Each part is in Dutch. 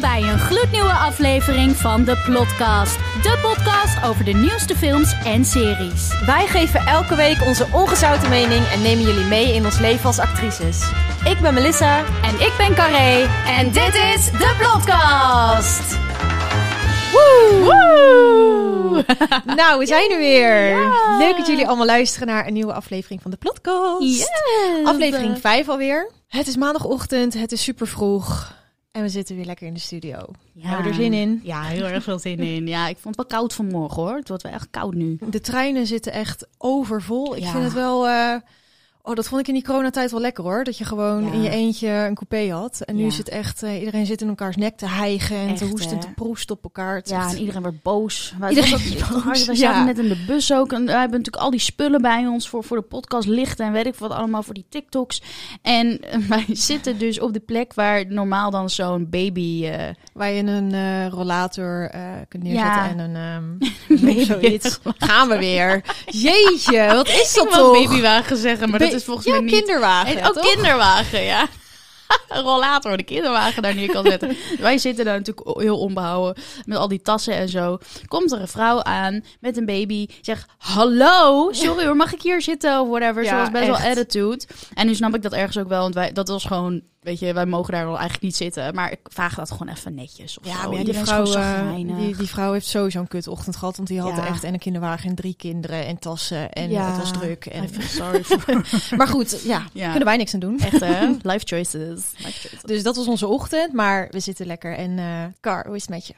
Welkom bij een gloednieuwe aflevering van de Plotcast. De podcast over de nieuwste films en series. Wij geven elke week onze ongezouten mening en nemen jullie mee in ons leven als actrices. Ik ben Melissa. En ik ben Carré. En dit is de Plotcast. Woe! nou, we zijn er weer. Leuk dat jullie allemaal luisteren naar een nieuwe aflevering van de Plotcast. Yes. Aflevering 5 alweer. Het is maandagochtend, het is super vroeg. En we zitten weer lekker in de studio. Ja. Hebben we er zin in? Ja, heel erg veel zin in. Ja, ik vond het wel koud vanmorgen hoor. Het wordt wel echt koud nu. De treinen zitten echt overvol. Ik Ja. vind het wel... eh, Oh, dat vond ik in die coronatijd wel lekker hoor. Dat je gewoon Ja. in je eentje een coupé had. En nu Ja. is het echt... eh, iedereen zit in elkaars nek te hijgen en te hoesten en te proesten op elkaar. Het Ja, echt- en iedereen werd boos. Wij, Iedereen ook- boos, ja. zaten net in de bus ook. En wij hebben natuurlijk al die spullen bij ons voor, voor de podcast lichten en weet ik wat allemaal voor die TikToks. En eh, wij zitten dus op de plek waar normaal dan zo'n baby... eh, Waar je een rollator kunt neerzetten Ja. en een... ehm Baby- zoiets. Gaan we weer. Jeetje, wat is dat Ik toch? babywagen zeggen, maar dat is volgens ja, mij niet... kinderwagen. En ook toch? kinderwagen, ja. Een rollator, de kinderwagen daar neer kan zetten. Wij zitten daar natuurlijk heel onbehouden met al die tassen en zo. Komt er een vrouw aan met een baby, zegt hallo, sorry hoor, mag ik hier zitten of whatever. Ja, was best echt. wel attitude. En nu snap ik dat ergens ook wel, want wij, dat was gewoon, weet je, wij mogen daar wel eigenlijk niet zitten. Maar ik vraag dat gewoon even netjes of Ja, zo. maar ja, die, vrouw, eh, die, die vrouw heeft sowieso een kutochtend gehad. Want die had Ja. echt en een kinderwagen en drie kinderen en tassen. En Ja. het was druk. En... Sorry for... Maar goed, ja, Ja. kunnen wij niks aan doen. Echt hè, life choices. Choices. Dus dat was onze ochtend, maar we zitten lekker. En eh Car, hoe is het met je?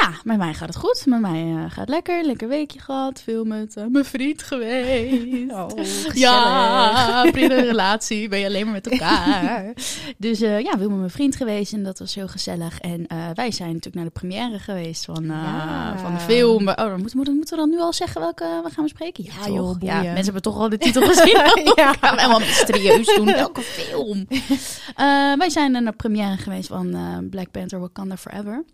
Ja, met mij gaat het goed. Met mij eh, gaat het lekker. Lekker weekje gehad. Veel met eh, mijn vriend geweest. Oh, ja, prima relatie. Ben je alleen maar met elkaar. dus eh, ja, veel met mijn vriend geweest. En dat was heel gezellig. En wij zijn natuurlijk naar de première geweest van, Ja. van de film. Oh, dan moeten, moeten, moeten we dan nu al zeggen welke we gaan bespreken? Ja, Ja, joh, ja, mensen hebben toch al de titel gezien. Ja. Gaan we helemaal mysterieus doen. Welke film? Wij zijn naar de première geweest van Black Panther Wakanda Forever.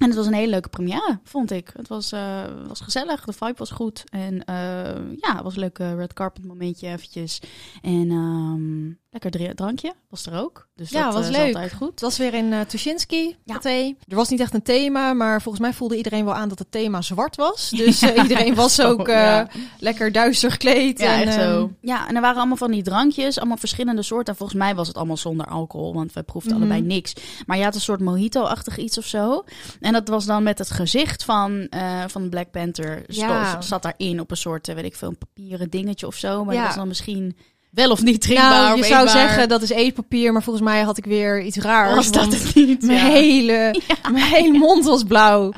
En het was een hele leuke première, vond ik. Het was, eh, was gezellig, de vibe was goed. En eh, ja, het was een leuk red carpet momentje eventjes. En ehm, lekker drankje was er ook. Dus Ja, dat was eh, leuk. altijd goed. Het was weer in uh, Tuschinski, Ja. Pathé. Er was niet echt een thema, maar volgens mij voelde iedereen wel aan dat het thema zwart was. Dus eh, iedereen was Zo, ook eh, ja. lekker duister gekleed. Ja, en, echt ehm, zo. Ja, en er waren allemaal van die drankjes, allemaal verschillende soorten. En volgens mij was het allemaal zonder alcohol, want wij proefden Mhm. allebei niks. Maar je had een soort mojito-achtig iets of zo. En dat was dan met het gezicht van, eh, van de Black Panther. Ja. Zat daarin op een soort, weet ik veel, een papieren dingetje of zo. Maar Ja. dat was dan misschien wel of niet drinkbaar. Nou, je zou zeggen dat is eetpapier, maar volgens mij had ik weer iets raars. was dat het niet. Mijn, ja. hele, mijn hele mond was blauw.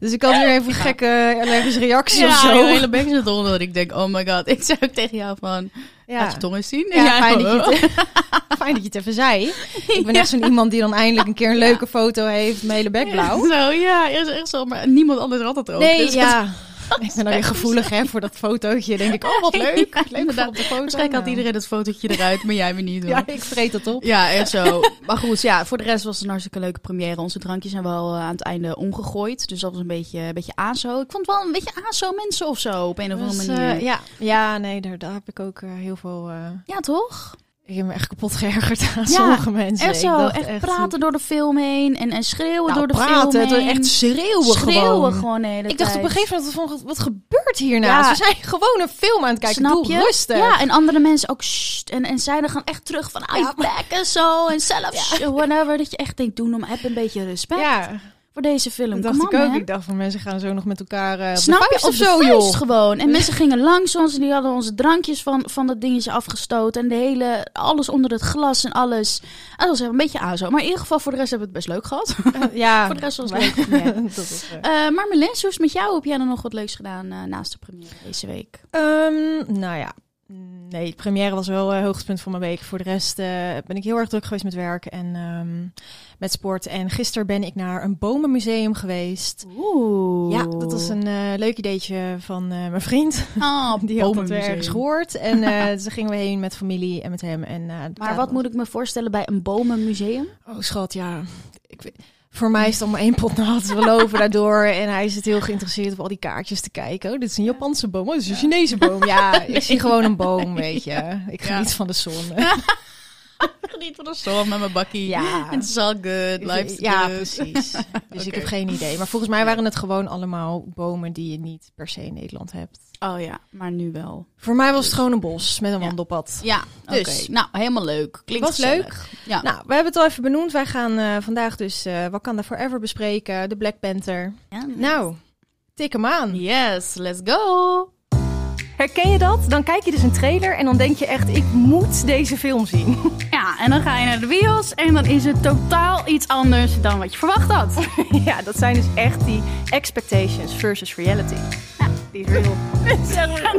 Dus ik had weer even een gekke allergische reactie of zo. mijn hele bek zit eronder. Dat ik denk, oh my god. Ik zei ook tegen jou van, Ja. laat je tong eens zien. Ja, fijn, dat je het, fijn dat je het even zei. Ik ben echt zo'n iemand die dan eindelijk een keer een leuke foto heeft. Mijn hele bek blauw. Zo, ja, is echt zo. Maar niemand anders had het ook. Nee, Dus ja. Ik ben dan weer gevoelig hè, voor dat fotootje. Denk ik, oh wat leuk. Ja, leuk inderdaad. op de foto. Waarschijnlijk had Nou. iedereen het fotootje eruit, maar jij weer niet. hoor. Ja, ik vreet dat op. Ja, echt zo. Maar goed, ja, voor de rest was het een hartstikke leuke première. Onze drankjes zijn wel eh, aan het einde omgegooid. Dus dat was een beetje, een beetje ASO. Ik vond het wel een beetje ASO mensen of zo, op een of andere Dus, manier. eh, ja. ja, nee, daar, daar heb ik ook eh, heel veel... ja, toch? Ik heb me echt kapot geërgerd aan Ja, sommige mensen. Echt zo. Echt, praten door de film heen en, en schreeuwen Nou, door de praten, film heen. echt schreeuwen, schreeuwen gewoon. gewoon hele Ik dacht op een gegeven moment, van, wat gebeurt hier nou? Ja. Ze zijn gewoon een film aan het kijken. Snap Doe je? rustig. Ja, en andere mensen ook sst, en, en zeiden gaan echt terug van I Ja. en zo en zelf sst, whatever. Dat je echt denkt, doe nou, heb een beetje respect Ja, voor deze film. dat dacht ik ook. Ik dacht van mensen gaan zo nog met elkaar op Snap je? of zo, joh. gewoon. En mensen gingen langs ons en die hadden onze drankjes van, van dat dingetje afgestoten. En de hele, alles onder het glas en alles. Ah, Dat was een beetje azo. Maar in ieder geval, voor de rest hebben we het best leuk gehad. Ja, voor de rest was het leuk. Ja. dat was, eh. Eh, maar Melens, hoe is het met jou? Heb jij dan nog wat leuks gedaan naast de première deze week? Ehm, nou ja, nee, de première was wel het hoogtepunt van mijn week. Voor de rest eh, ben ik heel erg druk geweest met werk en ehm, met sport. En gisteren ben ik naar een bomenmuseum geweest. Oeh. Ja, dat was een eh, leuk ideetje van mijn vriend. Oh, Die had het ergens gehoord. En ze gingen we heen met familie en met hem. En, Maar wat moet ik me voorstellen bij een bomenmuseum? Oh schat, ja. Ik weet- Voor mij is het allemaal één pot nat. We lopen daardoor en hij zit heel geïnteresseerd op al die kaartjes te kijken. Oh, dit is een Japanse boom. Oh, dit is een Chinese boom. Ja, ik zie gewoon een boom, weet je. Ik Ja. geniet van de zon. Geniet van de zon met mijn bakkie. Ja. Het is all good. Life's ja, good. precies. Dus ik heb geen idee. Maar volgens mij waren het gewoon allemaal bomen die je niet per se in Nederland hebt. Oh ja, maar nu wel. Voor mij was het gewoon een bos met een Ja. wandelpad. Ja, Dus. dus. Nou, helemaal leuk. Klinkt Was gezellig. Ja. Nou, we hebben het al even benoemd. Wij gaan eh, vandaag dus eh Wakanda Forever bespreken. De Black Panther. Ja. Nou, tik hem aan. Yes, let's go. Herken je dat? Dan kijk je dus een trailer en dan denk je echt, ik moet deze film zien. Ja, en dan ga je naar de bios en dan is het totaal iets anders dan wat je verwacht had. ja, dat zijn dus echt die expectations versus reality. Die is real.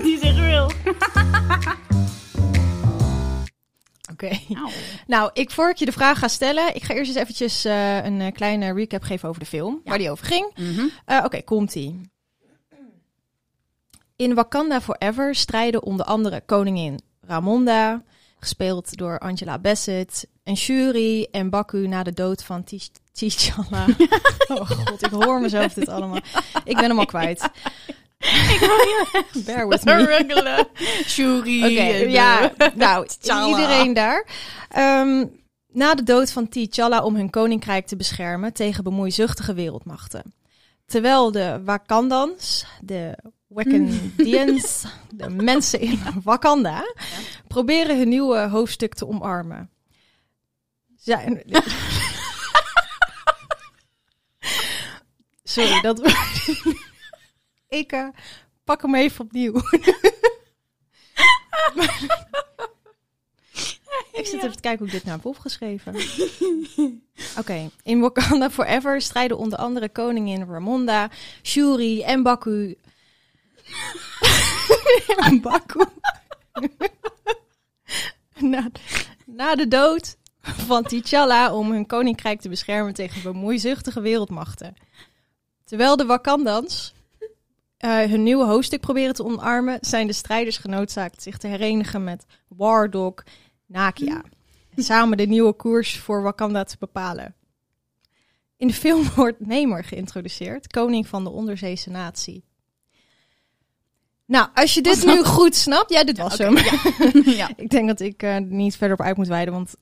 Die is real. Oké. Nou, ik voor ik je de vraag ga stellen, ik ga eerst eens eventjes eh, een eh, kleine recap geven over de film, waar die over ging. Mhm. Eh, Oké, komt-ie. In Wakanda Forever strijden onder andere koningin Ramonda, gespeeld door Angela Bassett, en Shuri en Baku na de dood van T'Ch- T'Challa. oh god, ik hoor mezelf dit allemaal. Ik ben hem al kwijt. Ik wil je Bear with me. regular Shuri. Oké, ja, nou, T'Challa. iedereen daar. Ehm, na de dood van T'Challa om hun koninkrijk te beschermen tegen bemoeizuchtige wereldmachten. Terwijl de Wakandans, de Wakandians, de mensen in Wakanda, proberen hun nieuwe hoofdstuk te omarmen. Zijn... Sorry, dat... Ik eh, pak hem even opnieuw. Ik zit even te kijken hoe ik dit nou heb opgeschreven. Oké, in Wakanda Forever strijden onder andere koningin Ramonda, Shuri en Baku. en Baku. na, na de dood van T'Challa om hun koninkrijk te beschermen tegen bemoeizuchtige wereldmachten. Terwijl de Wakandans eh, hun nieuwe hoofdstuk proberen te omarmen, zijn de strijders genoodzaakt zich te herenigen met War Dog Nakia. En samen de nieuwe koers voor Wakanda te bepalen. In de film wordt Namor geïntroduceerd, koning van de onderzeese natie. Nou, als je dit nu goed snapt, ja, dit was hem. ja. Ik denk dat ik er niet verder op uit moet wijden, want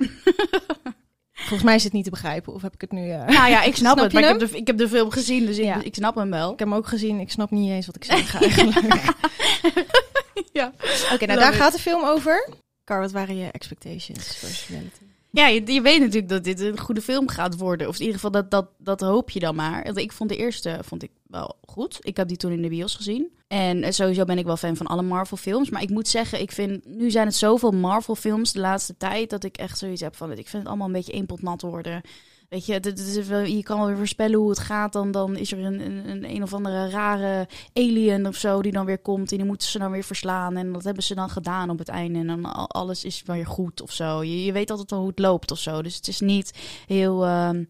volgens mij is het niet te begrijpen. Of heb ik het nu... eh, Nou ja, ik snap, Snap het. Maar ik heb, de, ik heb de film gezien, dus ik, Ja. ik snap hem wel. Ik heb hem ook gezien, ik snap niet eens wat ik zeg eigenlijk. Ja. Oké, nou Love daar it. gaat de film over. Car, wat waren je expectations versus reality? Ja, je, je weet natuurlijk dat dit een goede film gaat worden. Of in ieder geval, dat, dat, dat hoop je dan maar. Want Ik vond de eerste vond ik wel goed. Ik heb die toen in de bios gezien. En eh, sowieso ben ik wel fan van alle Marvel films. Maar ik moet zeggen, ik vind, nu zijn het zoveel Marvel films de laatste tijd... dat ik echt zoiets heb van, ik vind het allemaal een beetje één pot nat worden. Weet je, is wel, je kan wel weer voorspellen hoe het gaat. Dan, dan is er een, een, een, een of andere rare alien of zo die dan weer komt. En die moeten ze dan weer verslaan. En dat hebben ze dan gedaan op het einde. En dan al- alles is weer goed of zo. Je, je weet altijd al hoe het loopt of zo. Dus het is niet heel... ehm,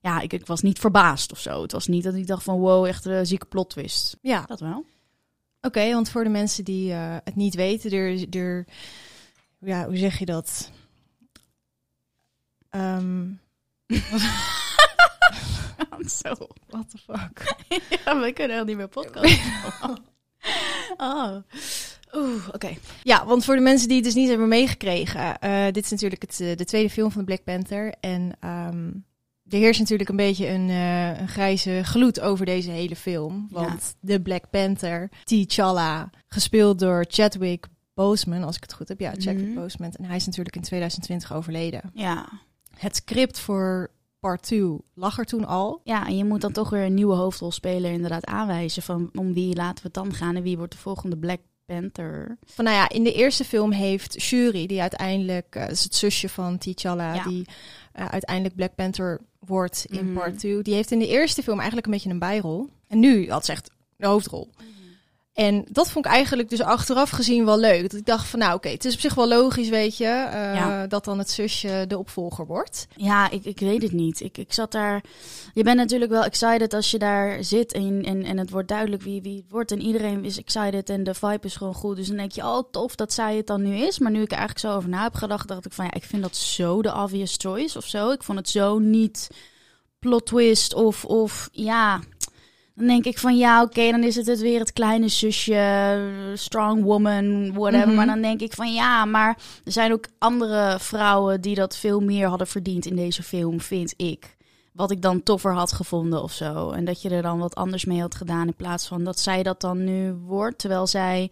ja, ik, ik was niet verbaasd of zo. Het was niet dat ik dacht van wow, echt een zieke plot twist. Ja, Dat wel. Oké, want voor de mensen die eh, het niet weten, er, er, ja, hoe zeg je dat? Ehm zo. what the fuck? Ja, we kunnen heel niet meer podcast. oh. Oeh, oké. Ja, want voor de mensen die het dus niet hebben meegekregen, eh, dit is natuurlijk het, eh, de tweede film van de Black Panther. En ehm, er heerst natuurlijk een beetje een, eh, een grijze gloed over deze hele film. Want de Black Panther, T'Challa, gespeeld door Chadwick Boseman, als ik het goed heb. Ja, Chadwick Mhm. Boseman. En hij is natuurlijk in 2020 overleden. Ja. Het script voor part 2 lag er toen al. ja, en je moet dan toch weer een nieuwe hoofdrolspeler inderdaad aanwijzen. Van om wie laten we het dan gaan en wie wordt de volgende Black Panther. Van nou ja, in de eerste film heeft Shuri, die uiteindelijk, eh, is het zusje van T'Challa, Ja. die eh, uiteindelijk Black Panther wordt in Mhm. part 2. Die heeft in de eerste film eigenlijk een beetje een bijrol. En nu had ze echt de hoofdrol. En dat vond ik eigenlijk dus achteraf gezien wel leuk. Dat ik dacht van nou oké, het is op zich wel logisch, weet je, eh, Ja. dat dan het zusje de opvolger wordt. Ja, ik, ik weet het niet. Ik, ik zat daar. Je bent natuurlijk wel excited als je daar zit en, en, en het wordt duidelijk wie, wie het wordt. En iedereen is excited en de vibe is gewoon goed. Dus dan denk je, oh tof dat zij het dan nu is. Maar nu ik er eigenlijk zo over na heb gedacht, dacht ik van ja, ik vind dat zo de obvious choice of zo. Ik vond het zo niet plot twist of, of ja. Dan denk ik van ja, oké, dan is het het weer het kleine zusje, strong woman, whatever. Mhm. Maar dan denk ik van ja, maar er zijn ook andere vrouwen die dat veel meer hadden verdiend in deze film, vind ik. Wat ik dan toffer had gevonden of zo. En dat je er dan wat anders mee had gedaan in plaats van dat zij dat dan nu wordt. Terwijl zij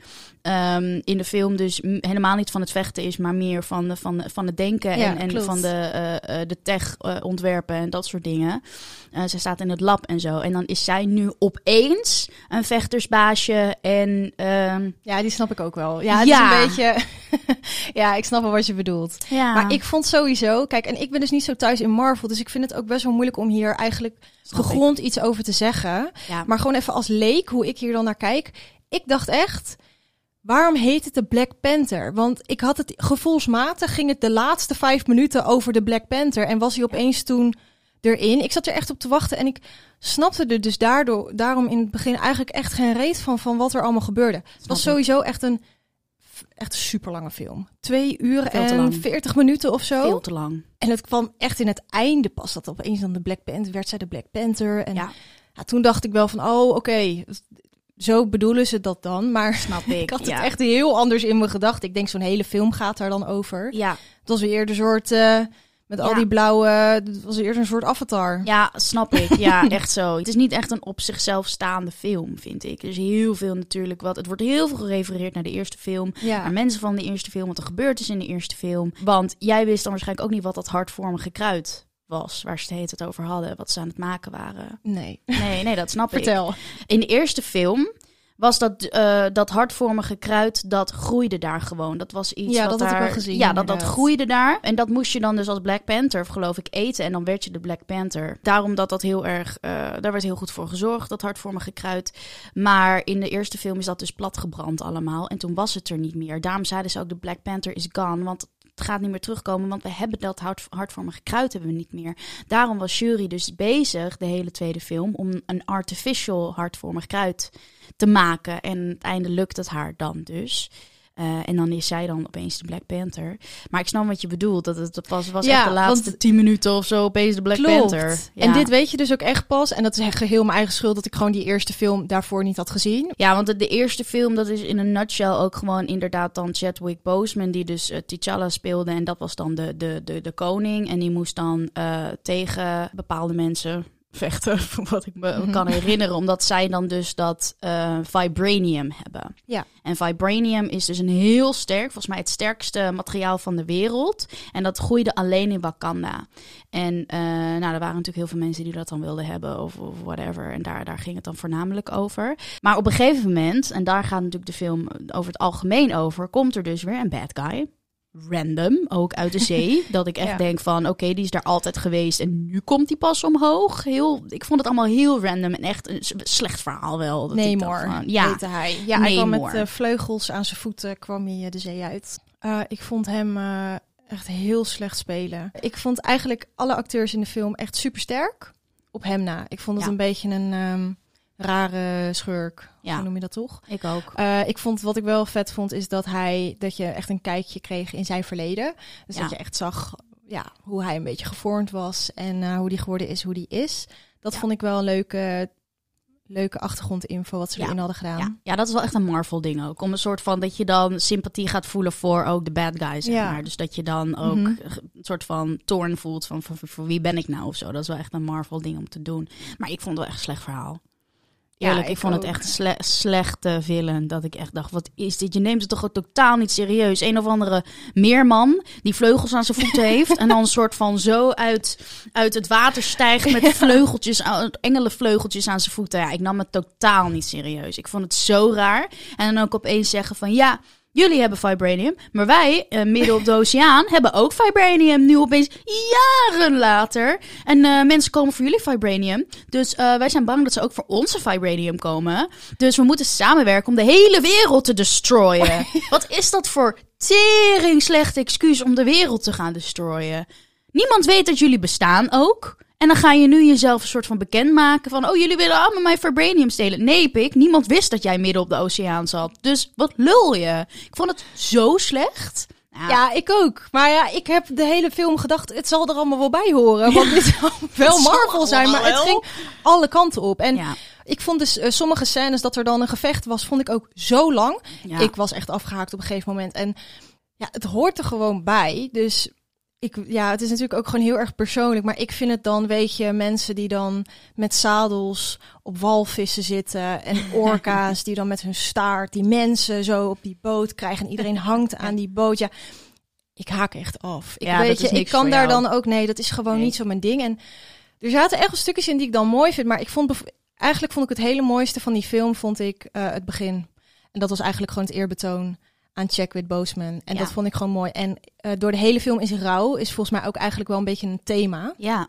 ehm, in de film dus helemaal niet van het vechten is, maar meer van, de, van, de, van het denken Ja, en, en van de, eh, eh, de tech eh, ontwerpen en dat soort dingen. Ze staat in het lab en zo. En dan is zij nu opeens een vechtersbaasje. En ehm, Ja, die snap ik ook wel. Ja, het Ja. is een beetje... ja, ik snap wel wat je bedoelt. ja, Maar ik vond sowieso... Kijk, en ik ben dus niet zo thuis in Marvel. Dus ik vind het ook best wel moeilijk om hier eigenlijk gegrond iets over te zeggen. Ja. Maar gewoon even als leek, hoe ik hier dan naar kijk. Ik dacht echt... Waarom heet het de Black Panther? Want ik had het gevoelsmatig ging het de laatste vijf minuten over de Black Panther. En was hij opeens toen erin. Ik zat er echt op te wachten en ik snapte er dus daardoor, daarom in het begin eigenlijk echt geen reet van, van wat er allemaal gebeurde. Het was sowieso echt een, echt een super lange film. Twee uur en veertig minuten of zo. veel te lang. En het kwam echt in het einde pas dat opeens dan de Black Panther werd zij de Black Panther. En Ja. ja, toen dacht ik wel van, oh oké, zo bedoelen ze dat dan. Maar Snap ik. ik had ja. het echt heel anders in mijn gedachten. Ik denk zo'n hele film gaat daar dan over. Ja, Het was weer een soort, eh, met al die blauwe, het was eerder een soort avatar. ja, snap ik. Ja, echt zo. Het is niet echt een op zichzelf staande film, vind ik. Er is heel veel natuurlijk wat. Het wordt heel veel gerefereerd naar de eerste film. Ja. Naar mensen van de eerste film, wat er gebeurd is in de eerste film. Want jij wist dan waarschijnlijk ook niet wat dat hartvormige kruid was. Waar ze het over hadden. Wat ze aan het maken waren. Nee. Nee, nee, dat snap ik. Vertel. In de eerste film was dat, eh, dat hartvormige kruid, dat groeide daar gewoon. Dat was iets Ja, wat dat had ik daar, wel gezien, Ja, dat, dat groeide daar. En dat moest je dan dus als Black Panther, geloof ik, eten. En dan werd je de Black Panther. Daarom dat dat heel erg, eh, daar werd heel goed voor gezorgd, dat hartvormige kruid. Maar in de eerste film is dat dus platgebrand allemaal. En toen was het er niet meer. Daarom zeiden ze ook, de Black Panther is gone. Want het gaat niet meer terugkomen, want we hebben dat hart, hartvormige kruid hebben we niet meer. Daarom was Jury dus bezig, de hele tweede film, om een artificial hartvormig kruid te maken. En het einde lukt het haar dan dus. Eh, en dan is zij dan opeens de Black Panther. Maar ik snap wat je bedoelt. Dat het dat was, Ja, echt de laatste tien minuten of zo opeens de Black Klopt. Panther. Ja. En dit weet je dus ook echt pas. En dat is echt geheel mijn eigen schuld dat ik gewoon die eerste film daarvoor niet had gezien. Ja, want de, de eerste film, dat is in een nutshell ook gewoon inderdaad dan Chadwick Boseman, die dus eh, T'Challa speelde. En dat was dan de, de, de, de koning. En die moest dan eh, tegen bepaalde mensen vechten, wat ik me Mhm. kan herinneren. Omdat zij dan dus dat eh, vibranium hebben. Ja. En vibranium is dus een heel sterk, volgens mij het sterkste materiaal van de wereld. En dat groeide alleen in Wakanda. En eh, nou, er waren natuurlijk heel veel mensen die dat dan wilden hebben of, of whatever. En daar, daar ging het dan voornamelijk over. Maar op een gegeven moment, en daar gaat natuurlijk de film over het algemeen over, komt er dus weer een bad guy. Random, ook uit de zee. dat ik echt Ja. denk van, oké, die is daar altijd geweest en nu komt die pas omhoog. Heel, ik vond het allemaal heel random en echt een slecht verhaal wel. Namor, ja, heette hij. Ja, hij kwam met eh, vleugels aan zijn voeten, kwam hij eh, de zee uit. Eh, ik vond hem echt heel slecht spelen. Ik vond eigenlijk alle acteurs in de film echt super sterk. Op hem na. Ik vond het Ja. een beetje een ehm, rare schurk. Ja. Hoe noem je dat toch? ik ook. Eh, ik vond wat ik wel vet vond, is dat hij dat je echt een kijkje kreeg in zijn verleden. Dus Ja. dat je echt zag ja, hoe hij een beetje gevormd was en eh, hoe die geworden is, hoe die is. Dat Ja. vond ik wel een leuke, leuke achtergrondinfo wat ze erin hadden gedaan. Ja, ja, dat is wel echt een Marvel ding ook. Om een soort van dat je dan sympathie gaat voelen voor ook de bad guys. Zeg Ja. maar. Dus dat je dan ook Mhm. een soort van torn voelt van voor, voor wie ben ik nou of zo. Dat is wel echt een Marvel ding om te doen. Maar ik vond het wel echt een slecht verhaal. Ja, Eerlijk, ik, ik vond het echt een sle- slechte villain. Dat ik echt dacht, wat is dit? Je neemt het toch ook totaal niet serieus. Een of andere meerman die vleugels aan zijn voeten heeft. En dan een soort van zo uit, uit het water stijgt met vleugeltjes, aan- engelenvleugeltjes aan zijn voeten. Ja, ik nam het totaal niet serieus. Ik vond het zo raar. En dan ook opeens zeggen van ja... Jullie hebben vibranium, maar wij, eh, midden op de oceaan, hebben ook vibranium. Nu opeens jaren later. En eh, mensen komen voor jullie vibranium. Dus eh, wij zijn bang dat ze ook voor onze vibranium komen. Dus we moeten samenwerken om de hele wereld te destroyen. Wat is dat voor tering slecht excuus om de wereld te gaan destroyen? Niemand weet dat jullie bestaan ook. En dan ga je nu jezelf een soort van bekendmaken van... oh, jullie willen allemaal mijn vibranium stelen. Nee, pik, niemand wist dat jij midden op de oceaan zat. Dus wat lul je? Ik vond het zo slecht. Nou, Ja, ik ook. Maar ja, ik heb de hele film gedacht, het zal er allemaal wel bij horen. Want dit zal wel Marvel zijn, maar het ging alle kanten op. En ja. ik vond dus eh, sommige scènes dat er dan een gevecht was, vond ik ook zo lang. Ja. Ik was echt afgehaakt op een gegeven moment. En ja, het hoort er gewoon bij. Dus ik, ja, het is natuurlijk ook gewoon heel erg persoonlijk. Maar ik vind het dan, weet je, mensen die dan met zadels op walvissen zitten. En orka's die dan met hun staart die mensen zo op die boot krijgen. En iedereen hangt aan die boot. Ja, ik haak echt af. Ik, Ja, weet je, ik kan daar jou. dan ook, nee, dat is gewoon Nee. niet zo mijn ding. En er zaten echt wel stukjes in die ik dan mooi vind. Maar ik vond, eigenlijk vond ik het hele mooiste van die film, vond ik eh, het begin. En dat was eigenlijk gewoon het eerbetoon aan Chadwick Boseman. En Ja. dat vond ik gewoon mooi. En eh, door de hele film is rouw is volgens mij ook eigenlijk wel een beetje een thema. Ja,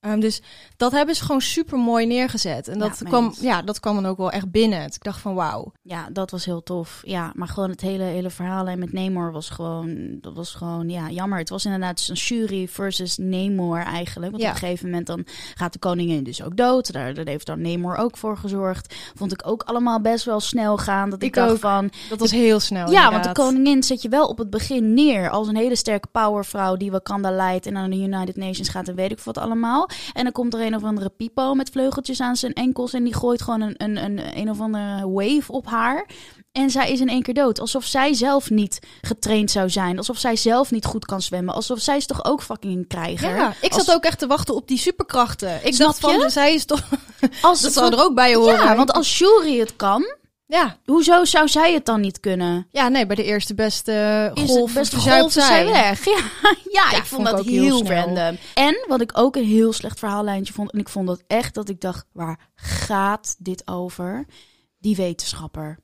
Ehm, dus dat hebben ze gewoon super mooi neergezet. En dat, kwam, ja, dat kwam dan ook wel echt binnen. Ik dacht van wauw. ja, dat was heel tof. Ja, maar gewoon het hele, hele verhaal en met Namor was gewoon, dat was gewoon, ja, jammer. Het was inderdaad een jury versus Namor eigenlijk. Want Ja. op een gegeven moment dan gaat de koningin dus ook dood. Daar, daar heeft dan Namor ook voor gezorgd. Vond ik ook allemaal best wel snel gaan. Dat ik, Ik dacht ook. van, Dat was heel snel. Ja, want de koningin zet je wel op het begin neer als een hele sterke powervrouw die Wakanda leidt en aan de United Nations gaat en weet ik wat allemaal. En dan komt er een of andere pipo met vleugeltjes aan zijn enkels en die gooit gewoon een, een, een, een of andere wave op haar. En zij is in één keer dood. Alsof zij zelf niet getraind zou zijn. Alsof zij zelf niet goed kan zwemmen. Alsof zij is toch ook fucking een krijger. Ja, ik Als- zat ook echt te wachten op die superkrachten. Ik Snap dacht van, je? zij is toch... Als Dat zou er ook bij horen. Ja, want als Shuri het kan, Ja, hoezo zou zij het dan niet kunnen? ja, nee, bij de eerste beste golf verzuipt golven zij. weg. Ja, ja, Ja, ik vond dat heel random. En wat ik ook een heel slecht verhaallijntje vond, en ik vond dat echt dat ik dacht, waar gaat dit over? Die wetenschapper.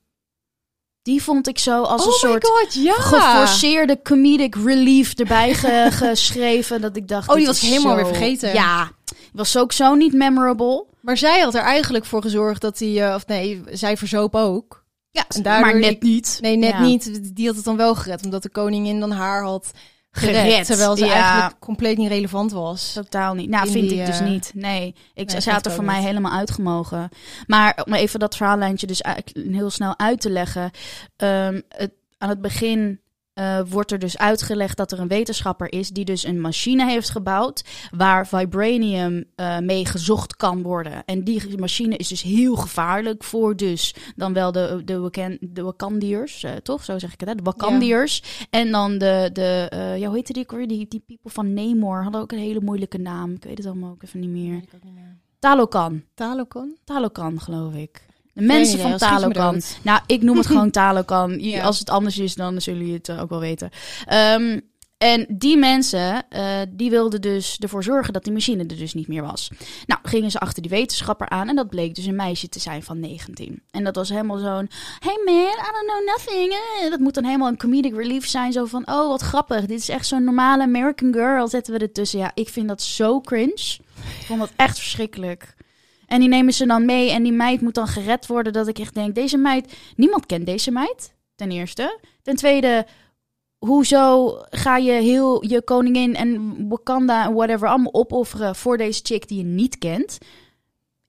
Die vond ik zo als Oh een soort god, ja! geforceerde comedic relief erbij ge- geschreven. Dat ik dacht. Oh, die was ik helemaal zo- weer vergeten. Ja, was ook zo niet memorable. Maar zij had er eigenlijk voor gezorgd dat hij... eh, of nee, zij verzoop ook. Ja, En daardoor maar net ik- niet. Nee, net Ja. niet. Die had het dan wel gered, omdat de koningin dan haar had gered. Gered, terwijl ze ja. eigenlijk compleet niet relevant was. Totaal niet. Nou, In vind die, ik dus eh, niet. Nee, ik, nee, ze had er voor mij helemaal uitgemogen. Maar om even dat verhaallijntje dus eigenlijk heel snel uit te leggen. Ehm, het, aan het begin eh, wordt er dus uitgelegd dat er een wetenschapper is die dus een machine heeft gebouwd waar vibranium eh, mee gezocht kan worden. En die machine is dus heel gevaarlijk voor dus dan wel de, de, Wakan- de Wakandiërs, eh, toch? Zo zeg ik het, hè? De Wakandiërs. En dan de, de ja, hoe heette die ook weer? Die, die people van Namor hadden ook een hele moeilijke naam. Ik weet het allemaal ook even niet meer. ik ook niet meer. Talokan. Talocon? Talokan, geloof ik. De mensen van Talokan. Nou, ik noem het gewoon Talokan. Ja. Als het anders is, dan zullen jullie het eh, ook wel weten. Ehm, en die mensen, eh, die wilden dus ervoor zorgen dat die machine er dus niet meer was. Nou, gingen ze achter die wetenschapper aan en dat bleek dus een meisje te zijn van 19. En dat was helemaal zo'n, hey man, I don't know nothing. eh. Dat moet dan helemaal een comedic relief zijn, zo van, oh wat grappig. Dit is echt zo'n normale American girl, zetten we ertussen. Ja, ik vind dat zo cringe. Ik vond dat echt verschrikkelijk. En die nemen ze dan mee en die meid moet dan gered worden. Dat ik echt denk, deze meid, niemand kent deze meid, ten eerste. Ten tweede, hoezo ga je heel je koningin en Wakanda en whatever allemaal opofferen voor deze chick die je niet kent?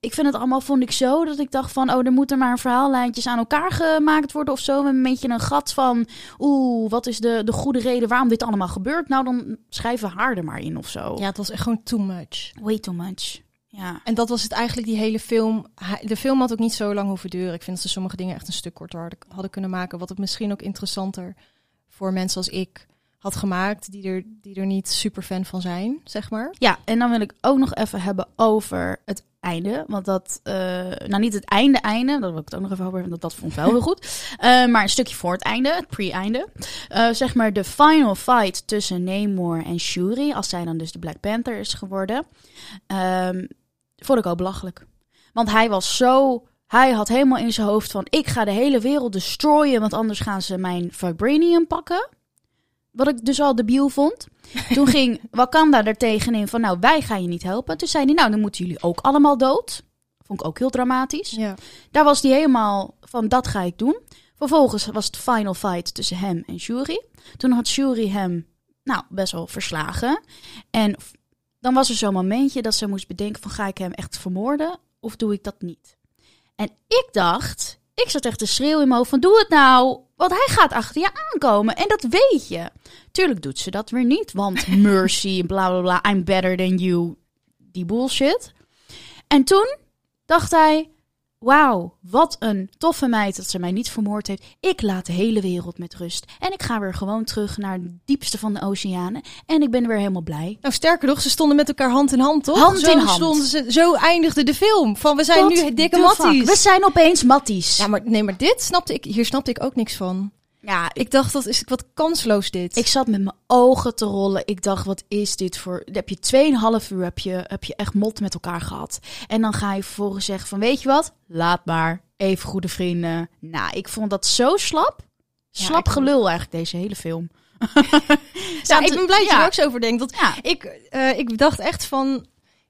Ik vind het allemaal, vond ik zo, dat ik dacht van, oh, er moeten maar verhaallijntjes aan elkaar gemaakt worden of zo. Met een beetje een gat van, oeh, wat is de, de goede reden waarom dit allemaal gebeurt? Nou, dan schrijven we haar er maar in of zo. Ja, het was echt gewoon too much. Way too much. Ja. En dat was het eigenlijk, die hele film. De film had ook niet zo lang hoeven duren. Ik vind dat ze sommige dingen echt een stuk korter hadden, hadden kunnen maken. Wat het misschien ook interessanter voor mensen als ik had gemaakt. Die er, die er niet super fan van zijn, zeg maar. Ja, en dan wil ik ook nog even hebben over het einde. Want dat, eh, nou niet het einde einde, daar wil ik het ook nog even over hebben, want dat vond ik wel heel goed. Eh, maar een stukje voor het einde, het pre-einde. Eh, zeg maar de final fight tussen Namor en Shuri, als zij dan dus de Black Panther is geworden. ehm, vond ik ook belachelijk. Want hij was zo... Hij had helemaal in zijn hoofd van... ik ga de hele wereld destroyen... want anders gaan ze mijn vibranium pakken. Wat ik dus al debiel vond. Toen ging Wakanda er tegenin van... nou, wij gaan je niet helpen. Toen zei hij, nou, dan moeten jullie ook allemaal dood. Vond ik ook heel dramatisch. Ja. Daar was hij helemaal van, dat ga ik doen. Vervolgens was het final fight tussen hem en Shuri. Toen had Shuri hem, nou, best wel verslagen. En dan was er zo'n momentje dat ze moest bedenken van, ga ik hem echt vermoorden of doe ik dat niet? En ik dacht, ik zat echt te schreeuwen in mijn hoofd van, doe het nou. Want hij gaat achter je aankomen en dat weet je. Tuurlijk doet ze dat weer niet, want mercy, bla bla bla, I'm better than you, die bullshit. En toen dacht hij, Wauw, wat een toffe meid dat ze mij niet vermoord heeft. Ik laat de hele wereld met rust. En ik ga weer gewoon terug naar het diepste van de oceanen. En ik ben weer helemaal blij. Nou, sterker nog, ze stonden met elkaar hand in hand, toch? Hand zo in hand. Stonden ze, zo eindigde de film. Van, we zijn What nu dikke matties. We zijn opeens matties. Ja, maar nee, maar dit snapte ik, hier snapte ik ook niks van. Ja, Ik dacht, dat is wat kansloos dit. Ik zat met mijn ogen te rollen. Ik dacht, wat is dit voor... Dan heb je 2,5 uur heb je, heb je echt mot met elkaar gehad. En dan ga je vervolgens zeggen van, weet je wat? Laat maar. Even goede vrienden. Nou, ik vond dat zo slap. Slap gelul eigenlijk, deze hele film. ja, ik ben blij dat je ja. er ook zo over denkt. Ja. ik, eh, ik dacht echt van...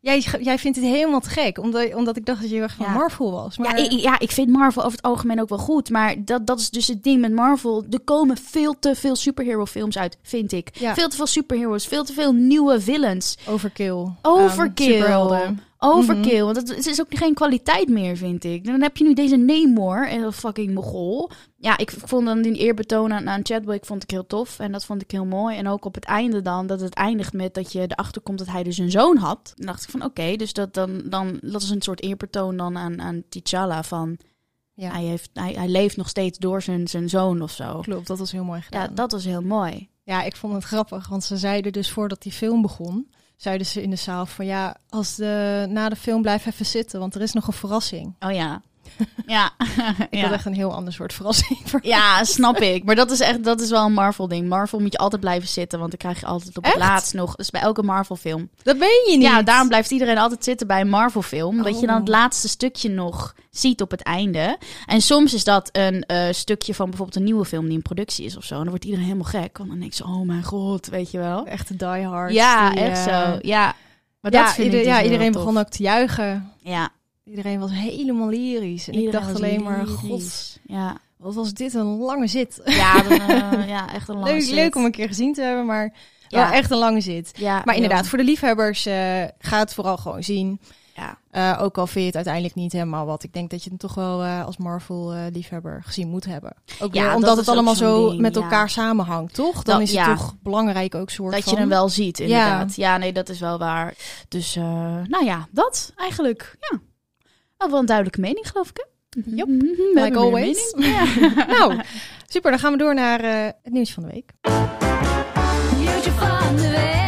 Jij, jij vindt dit helemaal te gek. Omdat, omdat ik dacht dat je heel erg van Ja. Marvel was. Maar Ja, ik, ja, ik vind Marvel over het algemeen ook wel goed. Maar dat, dat is dus het ding met Marvel. Er komen veel te veel superhero films uit, vind ik. Ja. Veel te veel superheroes, veel te veel nieuwe villains. overkill. aan Overkill. Overkill. Want het, het is ook geen kwaliteit meer, vind ik. Dan heb je nu deze Namor, en fucking mogol. Ja, ik vond dan die eerbetoon aan, aan Chadwick vond ik heel tof. En dat vond ik heel mooi. En ook op het einde dan, dat het eindigt met dat je erachter komt dat hij dus een zoon had. Dan dacht ik van, oké, dus dat, dan, dan, dat is een soort eerbetoon dan aan, aan T'Challa van... Ja, Hij, heeft, hij, hij leeft nog steeds door zijn, zijn zoon of zo. klopt. Dat was heel mooi gedaan. Ja, dat was heel mooi. Ja, ik vond het grappig, want ze zeiden dus voordat die film begon, zeiden ze in de zaal van ja, als de, na de film blijf even zitten, want er is nog een verrassing. Oh ja. Ja. Ik had echt een heel ander soort verrassing. voor- Ja, snap ik. Maar dat is echt, dat is wel een Marvel ding. Marvel moet je altijd blijven zitten, want dan krijg je altijd op het Echt? laatst nog. Dus bij elke Marvel film. Dat weet je niet. Ja, daarom blijft iedereen altijd zitten bij een Marvel film. Dat je dan Oh. het laatste stukje nog ziet op het einde. En soms is dat een eh, stukje van bijvoorbeeld een nieuwe film die in productie is of zo. En dan wordt iedereen helemaal gek. Want dan denk je, oh mijn god, weet je wel. Echte diehards. Ja, die, echt eh, zo. Ja. Maar ja, dat ieder- dus ja iedereen begon ook te juichen. Ja, Iedereen was helemaal lyrisch. En iedereen ik dacht alleen maar, god, Ja, wat was dit een lange zit. ja, dan, eh, ja echt een lange Leuk, zit. leuk om een keer gezien te hebben, maar Ja. wel echt een lange zit. Ja, Maar inderdaad, heel. voor de liefhebbers eh ga het vooral gewoon zien. Ja. Eh, ook al vind je het uiteindelijk niet helemaal wat. Ik denk dat je het toch wel als Marvel-liefhebber gezien moet hebben. Ook Ja, dat omdat het allemaal zo ding, met ja. elkaar samenhangt, toch? Dan Dat- is het ja. toch belangrijk ook soort Dat van... je hem wel ziet, inderdaad. Ja. nee, dat is wel waar. Dus, nou ja, dat eigenlijk. Ja. Oh, wel een duidelijke mening, geloof ik, hè? Yep, Mhm, we like hebben weer always. Ja. Nou, super. Dan gaan we door naar eh, het nieuws van de week. Nieuwtje van de week.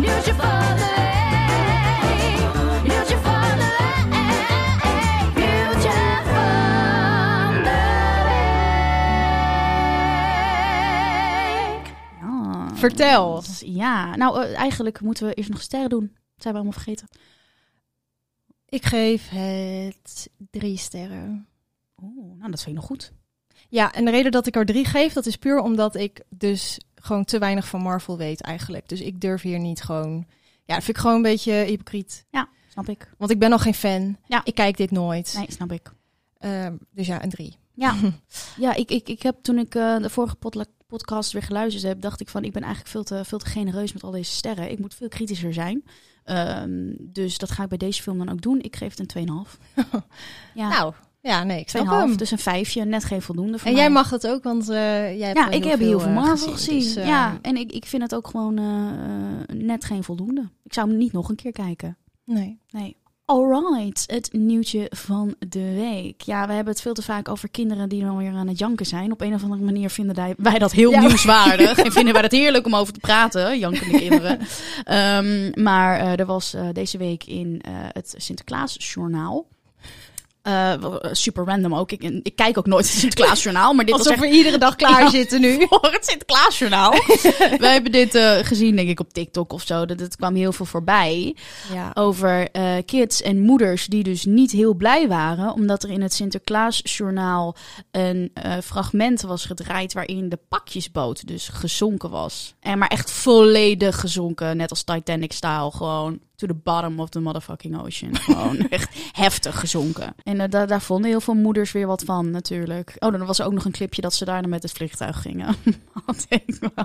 Nieuwtje van de week. Nieuwtje van de week. Nieuwtje van de week. Ja. Vertel. Ja, nou, eh, eigenlijk moeten we eerst nog sterren doen. Dat zijn we allemaal vergeten. Ik geef het drie sterren. Oeh, nou, dat vind ik nog goed. Ja, en de reden dat ik er drie geef, dat is puur omdat ik dus gewoon te weinig van Marvel weet eigenlijk. Dus ik durf hier niet gewoon... Ja, dat vind ik gewoon een beetje hypocriet. Snap ik. Want ik ben nog geen fan. Ja. Ik kijk dit nooit. Nee, snap ik. Ehm, dus ja, een drie. Ja, ja ik, ik, ik heb toen ik eh, de vorige podcast weer geluisterd heb, dacht ik van ik ben eigenlijk veel te, veel te genereus met al deze sterren. Ik moet veel kritischer zijn. Ehm, dus dat ga ik bij deze film dan ook doen. Ik geef het een 2,5. Ja, Nou, ja, nee, ik snap 2,5. hem. Dus een vijfje, net geen voldoende voor en mij. jij mag het ook, want eh, jij hebt Ja, ik heb heel veel eh, Marvel gezien. dus, ja, en ik, ik vind het ook gewoon eh, net geen voldoende. Ik zou hem niet nog een keer kijken. Nee. Nee. Alright, het nieuwtje van de week. Ja, we hebben het veel te vaak over kinderen die dan weer aan het janken zijn. Op een of andere manier vinden wij- dat heel Ja. nieuwswaardig. en vinden wij het heerlijk om over te praten, jankende kinderen. Ehm, maar eh, er was eh, deze week in eh, het Sinterklaasjournaal... eh, super random ook. Ik, ik kijk ook nooit het Sinterklaasjournaal, maar dit was Alsof echt we iedere dag klaar Ja. zitten nu. voor het Sinterklaasjournaal. Wij hebben dit eh, gezien, denk ik, op TikTok of zo. Dat het kwam heel veel voorbij Ja. over eh, kids en moeders die dus niet heel blij waren, omdat er in het Sinterklaasjournaal een fragment was gedraaid waarin de pakjesboot dus gezonken was. En maar echt volledig gezonken, net als Titanic-style, gewoon to the bottom of the motherfucking ocean. Gewoon echt heftig gezonken. En eh, daar, daar vonden heel veel moeders weer wat van, natuurlijk. Oh, dan was er ook nog een clipje dat ze daarna met het vliegtuig gingen.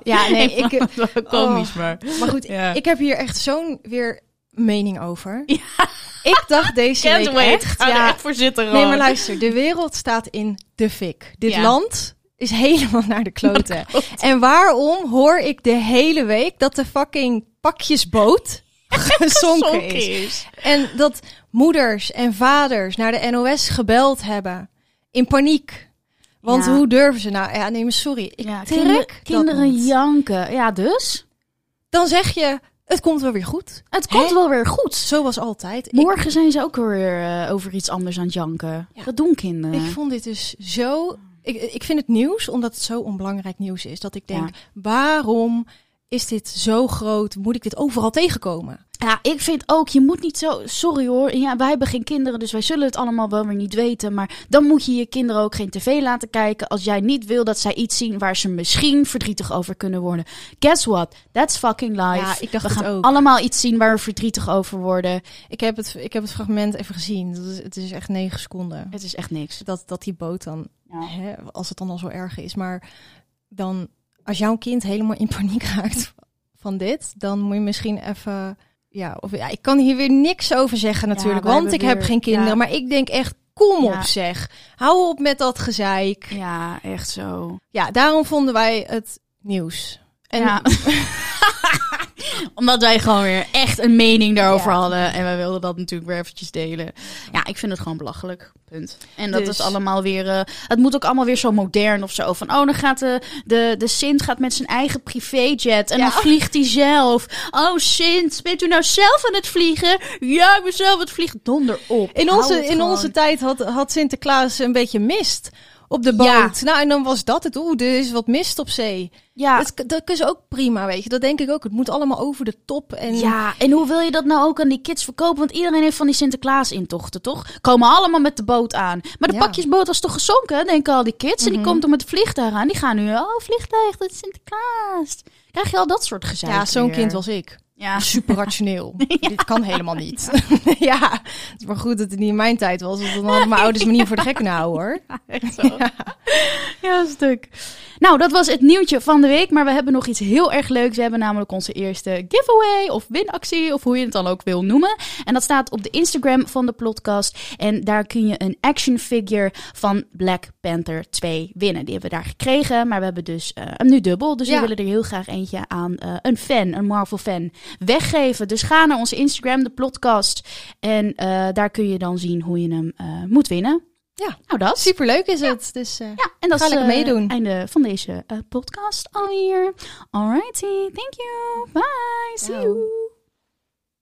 Ja, nee, ik, wel komisch, maar... maar goed, Ja. ik heb hier echt zo'n weer mening over. Ik dacht deze Can't week wait. echt, ja, echt voor zitten, nee, Ron. maar luister, de wereld staat in de fik. Dit Ja. land is helemaal naar de kloten. En waarom hoor ik de hele week dat de fucking pakjesboot gezonken is? En dat moeders en vaders naar de NOS gebeld hebben. In paniek. Want Ja. hoe durven ze nou? Ja, nee, maar sorry. Ik Ja, trek kinderen janken. Ja, dus? Dan zeg je, het komt wel weer goed. Het komt wel weer goed. Zo was altijd. Ik, Morgen zijn ze ook weer eh, over iets anders aan het janken. Ja. Dat doen kinderen. ik vond dit dus zo... Ik, ik vind het nieuws, omdat het zo onbelangrijk nieuws is, dat ik denk, waarom is dit zo groot? Moet ik dit overal tegenkomen? Ja, ik vind ook, je moet niet zo... Sorry hoor, ja, wij hebben geen kinderen, dus wij zullen het allemaal wel weer niet weten. Maar dan moet je je kinderen ook geen tv laten kijken... als jij niet wil dat zij iets zien waar ze misschien verdrietig over kunnen worden. Guess what? That's fucking life. Ja, ik dacht we gaan ook. allemaal iets zien waar we verdrietig over worden. Ik heb het, ik heb het fragment even gezien. Dat is, het is echt negen seconden. Het is echt niks. Dat, dat die boot dan, Ja. hè, als het dan al zo erg is. Maar dan, als jouw kind helemaal in paniek raakt van dit, dan moet je misschien even... Ja, of, ja, ik kan hier weer niks over zeggen natuurlijk, want ik heb geen kinderen. ja. Maar ik denk echt, kom Ja. op zeg. Hou op met dat gezeik. Ja, echt zo. Ja, daarom vonden wij het nieuws. En ja. Omdat wij gewoon weer echt een mening daarover Ja. hadden. En wij wilden dat natuurlijk weer eventjes delen. Ja, ik vind het gewoon belachelijk. Punt. En dat Dus- is allemaal weer... eh, het moet ook allemaal weer zo modern of zo. Van, oh, dan gaat de, de, de Sint gaat met zijn eigen privéjet. En Ja. dan vliegt hij zelf. Oh, Sint, bent u nou zelf aan het vliegen? Ja, ik ben zelf aan het vliegen. Donder op. in onze, in onze tijd had, had Sinterklaas een beetje mist op de boot. Ja. Nou, en dan was dat het. Oeh, er is wat mist op zee. Ja, Dat, dat is ook prima, weet je. Dat denk ik ook. Het moet allemaal over de top. En Ja, en hoe wil je dat nou ook aan die kids verkopen? Want iedereen heeft van die Sinterklaas-intochten, toch? Komen allemaal met de boot aan. Maar de Ja. pakjesboot was toch gezonken, denken al die kids. En die Mhm. komt met het vliegtuig aan. Die gaan nu, oh, vliegtuig, dat is Sinterklaas. Krijg je al dat soort gezeik ja, zo'n kind was ik. Ja, Super rationeel. Dit kan helemaal niet. ja, het is maar goed dat het niet in mijn tijd was. Want dan hadden mijn ouders me niet voor de gek kunnen houden, hoor. echt zo. Ja, stuk. Nou, dat was het nieuwtje van de week. Maar we hebben nog iets heel erg leuks. We hebben namelijk onze eerste giveaway of winactie, of hoe je het dan ook wil noemen. En dat staat op de Instagram van de podcast. En daar kun je een action figure van Black Panther 2 winnen. Die hebben we daar gekregen. Maar we hebben dus eh, hem nu dubbel. Dus Ja. we willen er heel graag eentje aan eh, een fan, een Marvel fan, weggeven. Dus ga naar onze Instagram, de podcast. En eh, daar kun je dan zien hoe je hem eh, moet winnen. Ja. nou dat. Super leuk is het. Dus eh, Ja, en dat Ga is lekker meedoen. het einde van deze podcast alweer. Alrighty, thank you. Bye. See you.